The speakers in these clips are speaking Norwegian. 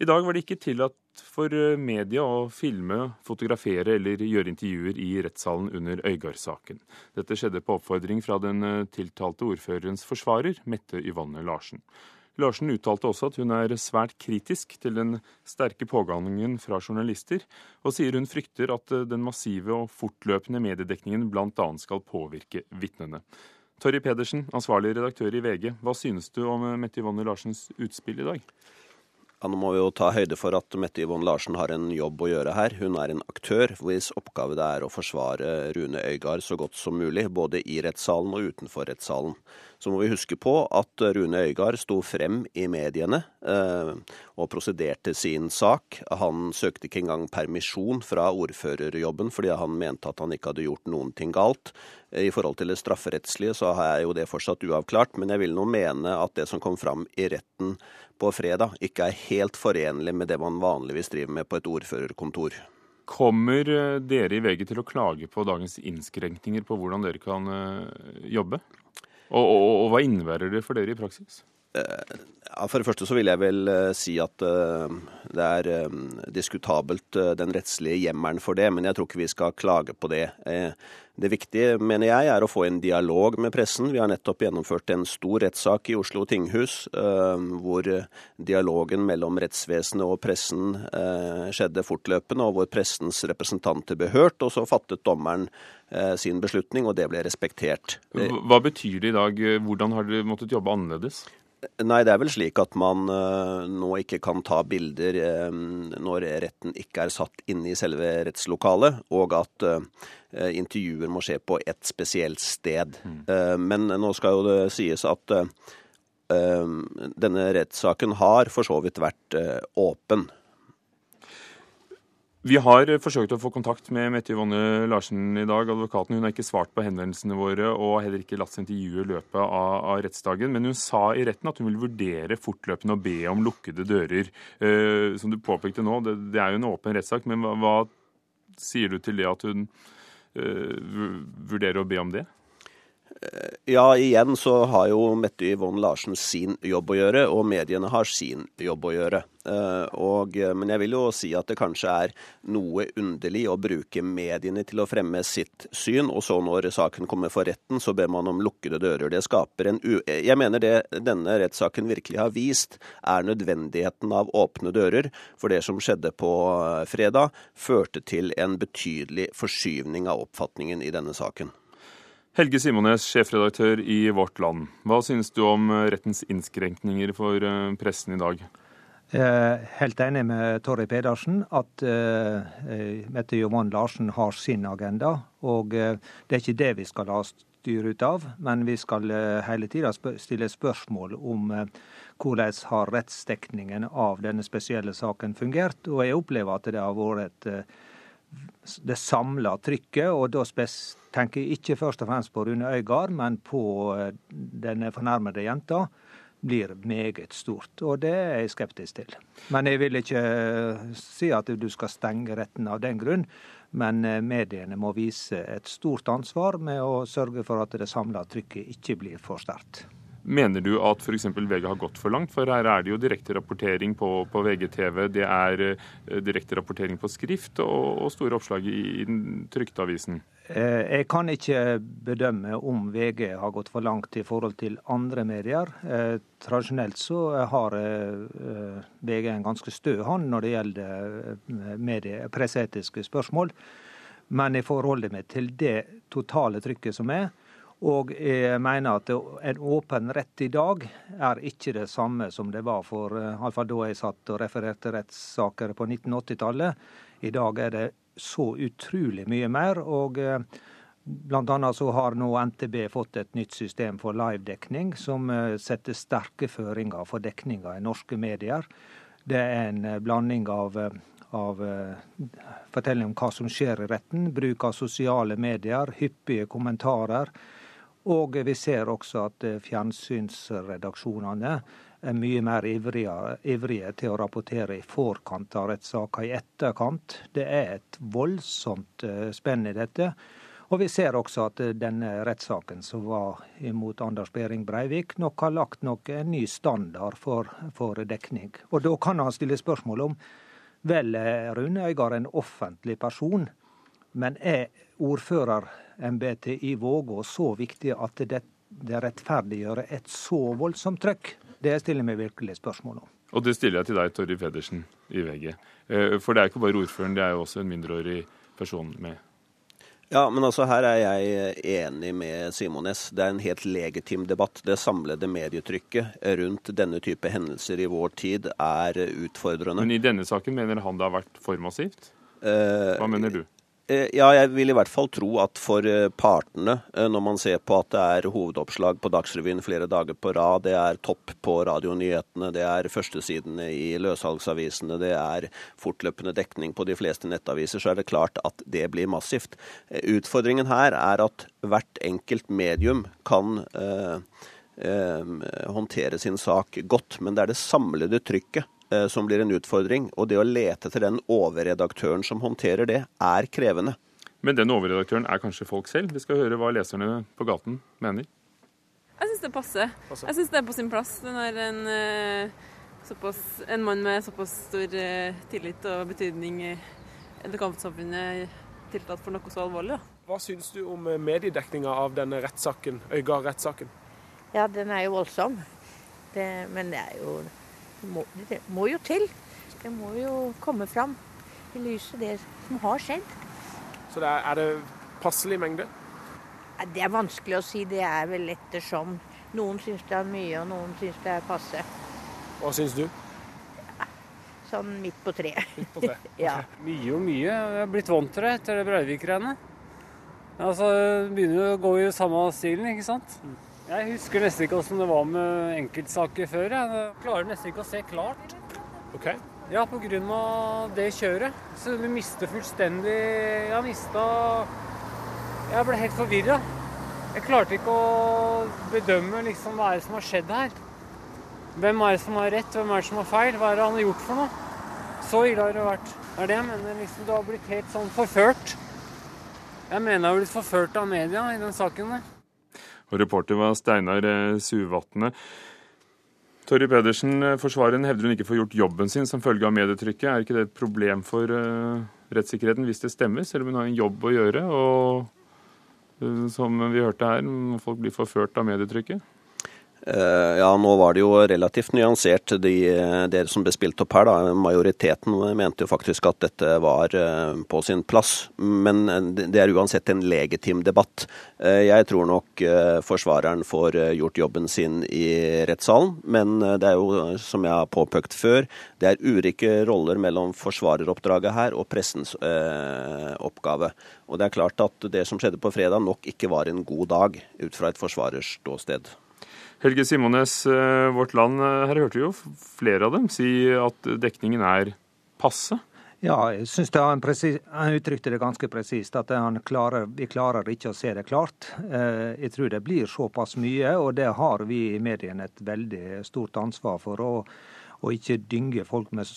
I dag var det ikke tillatt for eh, media å filme, fotografere eller gjøre intervjuer i rettssalen under Øygard-saken. Dette skjedde på oppfordring fra den eh, tiltalte ordførerens forsvarer, Mette Yvonne Larsen. Larsen uttalte også at hun er svært kritisk til den sterke pågangen fra journalister, og sier hun frykter at eh, den massive og fortløpende mediedekningen bl.a. skal påvirke vitnene. Torry Pedersen, ansvarlig redaktør i VG, hva synes du om Mette Yvonne Larsens utspill i dag? Ja, nå må vi jo ta høyde for at Mette Yvonne Larsen har en jobb å gjøre her. Hun er en aktør hvis oppgave det er å forsvare Rune Øygard så godt som mulig, både i rettssalen og utenfor rettssalen. Så må vi huske på at Rune Øygard sto frem i mediene eh, og prosederte sin sak. Han søkte ikke engang permisjon fra ordførerjobben fordi han mente at han ikke hadde gjort noen ting galt. I forhold til det strafferettslige så er jo det fortsatt uavklart, men jeg vil nå mene at det som kom fram i retten på fredag, ikke er helt forenlig med det man vanligvis driver med på et ordførerkontor. Kommer eh, dere i VG til å klage på dagens innskrenkninger på hvordan dere kan eh, jobbe? Og, og, og hva innebærer det for dere i praksis? Eh, for det første så vil jeg vel si at det er diskutabelt den rettslige hjemmelen for det, men jeg tror ikke vi skal klage på det. Det viktige, mener jeg, er å få en dialog med pressen. Vi har nettopp gjennomført en stor rettssak i Oslo tinghus, eh, hvor dialogen mellom rettsvesenet og pressen eh, skjedde fortløpende, og hvor pressens representanter ble hørt. Og så fattet dommeren eh, sin beslutning, og det ble respektert. Hva betyr det i dag? Hvordan har dere måttet jobbe annerledes? Nei, det er vel slik at man uh, nå ikke kan ta bilder uh, når retten ikke er satt inne i selve rettslokalet, og at uh, intervjuer må skje på et spesielt sted. Mm. men nå skal jo det sies at denne rettssaken har for så vidt vært åpen. Vi har forsøkt å få kontakt med Mette Yvonne Larsen i dag, advokaten. Hun har ikke svart på henvendelsene våre og har heller ikke latt seg intervjue i løpet av, av, rettsdagen. Men hun sa i retten at hun vil vurdere fortløpende å be om lukkede dører. Eh, som du påpekte nå, det, det, er jo en åpen rettssak, men hva, hva, sier du til det at hun eh, vurderer å be om det? Ja, igjen så har jo Mette Yvonne Larsen sin jobb å gjøre, og mediene har sin jobb å gjøre. Eh, og, men jeg vil jo si at det kanskje er noe underlig å bruke mediene til å fremme sitt syn, og så når saken kommer for retten, så ber man om lukkede dører. Det skaper en u... Jeg mener det denne rettssaken virkelig har vist, er nødvendigheten av åpne dører. For det som skjedde på eh, fredag, førte til en betydelig forskyvning av oppfatningen i denne saken. Helge Simones, sjefredaktør i Vårt Land. Hva synes du om eh, rettens innskrenkninger for eh, pressen i dag? Helt enig med Torry Pedersen at uh, Mette Jovan Larsen har sin agenda. Og uh, det er ikke det vi skal la styre ut av, men vi skal uh, hele tida sp stille spørsmål om hvordan har rettsdekningen av denne spesielle saken fungert. Og jeg opplever at det har vært et det samla trykket, og da tenker jeg ikke først og fremst på Rune Øygard, men på eh, denne fornærmede jenta, blir meget stort. Og det er jeg skeptisk til. Men jeg vil ikke eh, si at du skal stenge retten av den grunn. Men eh, mediene må vise et stort ansvar med å sørge for at det samla trykket ikke blir for sterkt. Mener du at f.eks. VG har gått for langt? For her er det jo direkterapportering på, på VGTV, det er uh, direkterapportering på skrift og, og store oppslag i, i den trykte avisen. Uh, jeg kan ikke bedømme om VG har gått for langt i forhold til andre medier. Uh, tradisjonelt så har VG en ganske stø hånd når det gjelder presseetiske spørsmål. Men jeg forholder meg til det totale trykket som er. Og jeg mener at en åpen rett i dag er ikke det samme som det var for iallfall da jeg satt og refererte rettssaker på 1980-tallet. I dag er det så utrolig mye mer. og eh, Blant annet så har nå NTB fått et nytt system for livedekning, som eh, setter sterke føringer for dekninga i norske medier. Det er en eh, blanding av, av fortelling om hva som skjer i retten, bruk av sosiale medier, hyppige kommentarer og vi ser også at eh, fjernsynsredaksjonene er mye mer ivrige, ivrige til å rapportere i forkant av rettssaker, i etterkant. Det er et voldsomt eh, spenn i dette. Og vi ser også at denne rettssaken som var imot Anders Behring Breivik, nok har lagt nok en ny standard for, for dekning. Og da kan han stille spørsmål om vel Rune Øygard en offentlig person, men er ordførerembetet i Vågå så viktig at det, det rettferdiggjør et så voldsomt trøkk? Det stiller meg virkelig spørsmål om. Og det stiller jeg til deg, Torry Pedersen i VG. Eh, for det er ikke bare ordføreren, det er jo også en mindreårig person med. Ja, men altså her er jeg enig med Simones. Det er en helt legitim debatt. Det samlede medietrykket rundt denne type hendelser i vår tid er utfordrende. Men i denne saken mener han det har vært for massivt? Eh, Hva mener du? Eh, ja, jeg vil i hvert fall tro at for eh, partene, eh, når man ser på at det er hovedoppslag på Dagsrevyen flere dager på rad, det er topp på radionyhetene, det er førstesidene i løssalgsavisene, det er fortløpende dekning på de fleste nettaviser, så er det klart at det blir massivt. Utfordringen her er at hvert enkelt medium kan eh, håndtere sin sak godt, men det er det samlede trykket som blir en utfordring. Og det å lete etter den overredaktøren som håndterer det, er krevende. Men den overredaktøren er kanskje folk selv? Vi skal høre hva leserne på gaten mener. Jeg syns det passer. Jeg syns det er på sin plass når en, eh, såpass, en mann med såpass stor eh, tillit og betydning i lokalsamfunnet tiltalt for noe så alvorlig. Da. Hva syns du om mediedekninga av denne rettssaken, Øygard-rettssaken? Ja, den er jo voldsom. Det, men det er jo må, det må jo til. Det må jo komme fram i lyset, det som har skjedd. Så det er, er, det passelig mengde? Det er vanskelig å si. Det er vel ettersom. Noen syns det er mye, og noen syns det er passe. Hva syns du? Sånn midt på treet. Midt på ja. Mye og mye. Jeg har blitt vant til det etter det Breivik-greiene. Altså, begynner å gå i samme stilen, ikke sant. Mm. Jeg husker nesten ikke åssen det var med enkeltsaker før. Jeg klarer nesten ikke å se klart. Ok. Ja, pga. det kjøret. Så vi mister fullstendig Jeg mista Jeg ble helt forvirra. Jeg klarte ikke å bedømme liksom hva er det som har skjedd her. Hvem er det som har rett, hvem er det som har feil? Hva er det han har gjort for noe? Så ille har det vært. Det er det jeg mener. Liksom, du har blitt helt sånn forført. Jeg mener jeg har blitt forført av media i den saken der. Og reporter var Steinar eh, Suvatne. Torry Pedersen, eh, forsvareren hevder hun ikke får gjort jobben sin som følge av medietrykket. Er ikke det et problem for uh, rettssikkerheten hvis det stemmer, selv om hun har en jobb å gjøre? Og som vi hørte her, folk blir forført av medietrykket? Eh, ja, nå var det jo relativt nyansert, de, dere som ble spilt opp her. da. Majoriteten mente jo faktisk at dette var eh, på sin plass. Men det er uansett en legitim debatt. Eh, jeg tror nok forsvareren får gjort jobben sin i rettssalen. Men det er jo, som jeg har påpekt før, det er ulike roller mellom forsvareroppdraget her og pressens oppgave. Og det er klart at det som skjedde på fredag nok ikke var en god dag ut fra et forsvarers ståsted. Helge Simones, eh, Vårt Land, eh, her hørte vi jo flere av dem si at dekningen er passe. Ja, jeg syns han, han, uttrykte det ganske presist. At klarer, vi klarer ikke å se det klart. Eh, jeg tror det blir såpass mye, og det har vi i mediene et veldig stort ansvar for. å og ikke dynge folk med,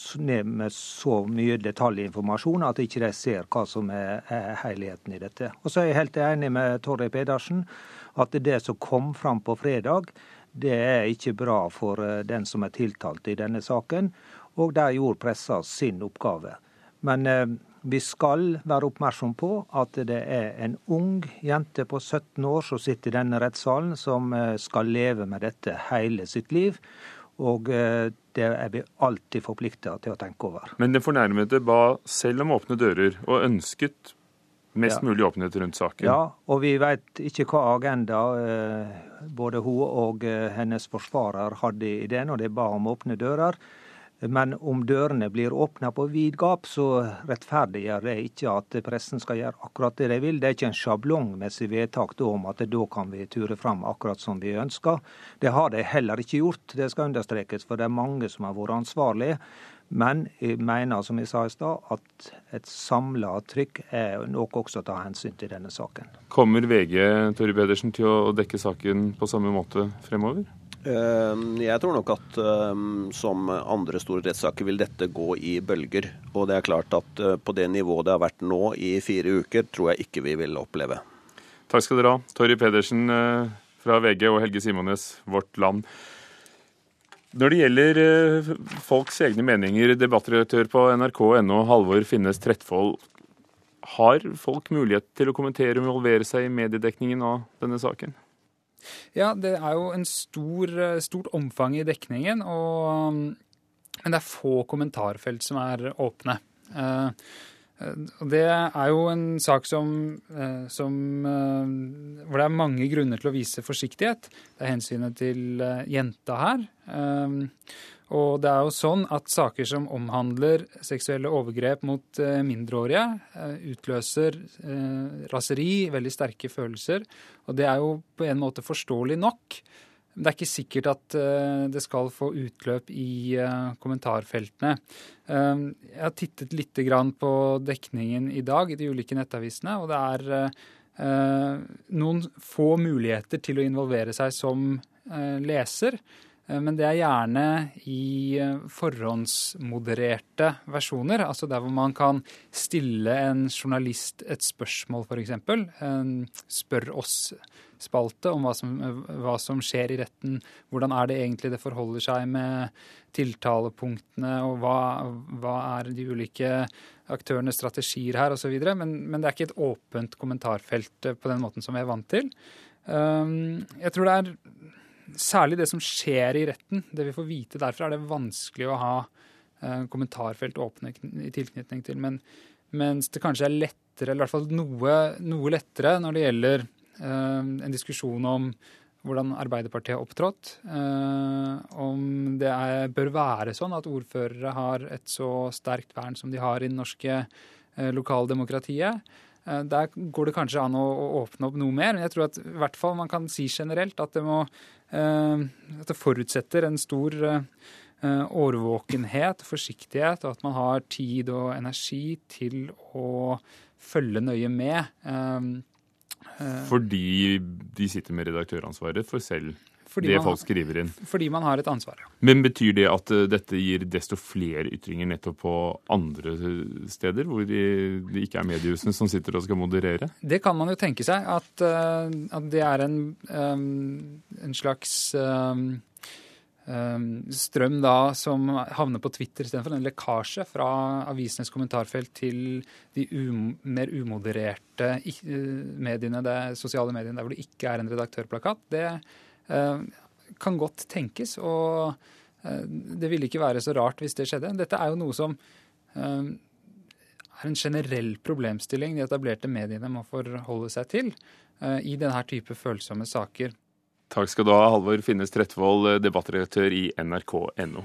med, så mye detaljinformasjon at ikke de ser hva som er helheten i dette. Og så er jeg helt enig med Torry Pedersen at det som kom fram på fredag, det er ikke bra for eh, den som er tiltalt i denne saken. Og der gjorde pressa sin oppgave. Men eh, vi skal være oppmerksom på at det er en ung jente på 17 år som sitter i denne rettssalen, som eh, skal leve med dette hele sitt liv. Og det er vi alltid forplikta til å tenke over. Men den fornærmede ba selv om åpne dører, og ønsket mest ja. mulig åpenhet rundt saken? Ja, og vi vet ikke hva agenda eh, både hun og eh, hennes forsvarer hadde i det når de ba om åpne dører. Men om dørene blir åpna på vid gap, så rettferdiggjør det ikke at pressen skal gjøre akkurat det de vil. Det er ikke en sjablongmessig vedtak om at da kan vi ture fram akkurat som vi ønsker. Det har de heller ikke gjort, det skal understrekes, for det er mange som har vært ansvarlige. Men jeg mener, som jeg sa i stad, at et samla trykk er nok også å ta hensyn til denne saken. Kommer VG Torry Pedersen, til å dekke saken på samme måte fremover? Eh, jeg tror nok at eh, som andre store rettssaker vil dette gå i bølger. Og det er klart at eh, på det nivået det har vært nå i fire uker, tror jeg ikke vi vil oppleve. Takk skal dere ha. Torry Pedersen eh, fra VG og Helge Simones, Vårt Land. Når det gjelder eh, folks egne meninger, debattredaktør på nrk.no, Halvor Finnes Trettfold. Har folk mulighet til å kommentere og involvere seg i mediedekningen av denne saken? Ja, det er jo en stor, eh, stort omfang i dekningen, og, men det er få kommentarfelt som er åpne. Uh, Det er jo en sak som, som, hvor det er mange grunner til å vise forsiktighet. Det er hensynet til jenta her. Og det er jo sånn at saker som omhandler seksuelle overgrep mot eh, mindreårige, eh, utløser eh, raseri, veldig sterke følelser. Og det er jo på en måte forståelig nok. Det er ikke sikkert at det skal få utløp i kommentarfeltene. Jeg har tittet litt på dekningen i dag i de ulike nettavisene, og det er noen få muligheter til å involvere seg som leser. Eh, men det er gjerne i eh, forhåndsmodererte versjoner. Altså der hvor man kan stille en journalist et spørsmål, f.eks. Spør oss-spalte om hva som, hva som, skjer i retten. Hvordan er det egentlig det forholder seg med tiltalepunktene, og hva, hva er de ulike aktørenes strategier her, osv. Men, men det er ikke et åpent kommentarfelt på den måten som vi er vant til. Jeg tror det er særlig det som skjer i retten, det vi får vite derfra, er det vanskelig å ha eh, kommentarfelt åpne i tilknytning til. Men, mens det kanskje er lettere, eller i hvert fall noe, noe lettere, når det gjelder eh, en diskusjon om hvordan Arbeiderpartiet har opptrådt. Eh, om det er, bør være sånn at ordførere har et så sterkt vern som de har i det norske eh, lokaldemokratiet. Eh, der går det kanskje an å, åpne opp noe mer. Men jeg tror at i hvert fall man kan si generelt at det må Eh, at det forutsetter en stor eh, årvåkenhet, forsiktighet, og at man har tid og energi til å følge nøye med. Eh, Fordi de sitter med redaktøransvaret for selv fordi det folk skriver inn. Fordi man har et ansvar. ja. Men betyr det at dette gir desto flere ytringer nettopp på andre steder, hvor det de ikke er mediehusene som sitter og skal moderere? Det kan man jo tenke seg, at, at det er en, en slags strøm da som havner på Twitter istedenfor. En lekkasje fra avisenes kommentarfelt til de um, mer umodererte mediene, det sosiale mediene der hvor det ikke er en redaktørplakat. Det uh, kan godt tenkes, og uh, det ville ikke være så rart hvis det skjedde. Dette er jo noe som uh, er en generell problemstilling de etablerte mediene må forholde seg til i denne type følsomme saker. Takk skal du ha, Halvor Finnes Trettvold, debattredaktør i nrk.no.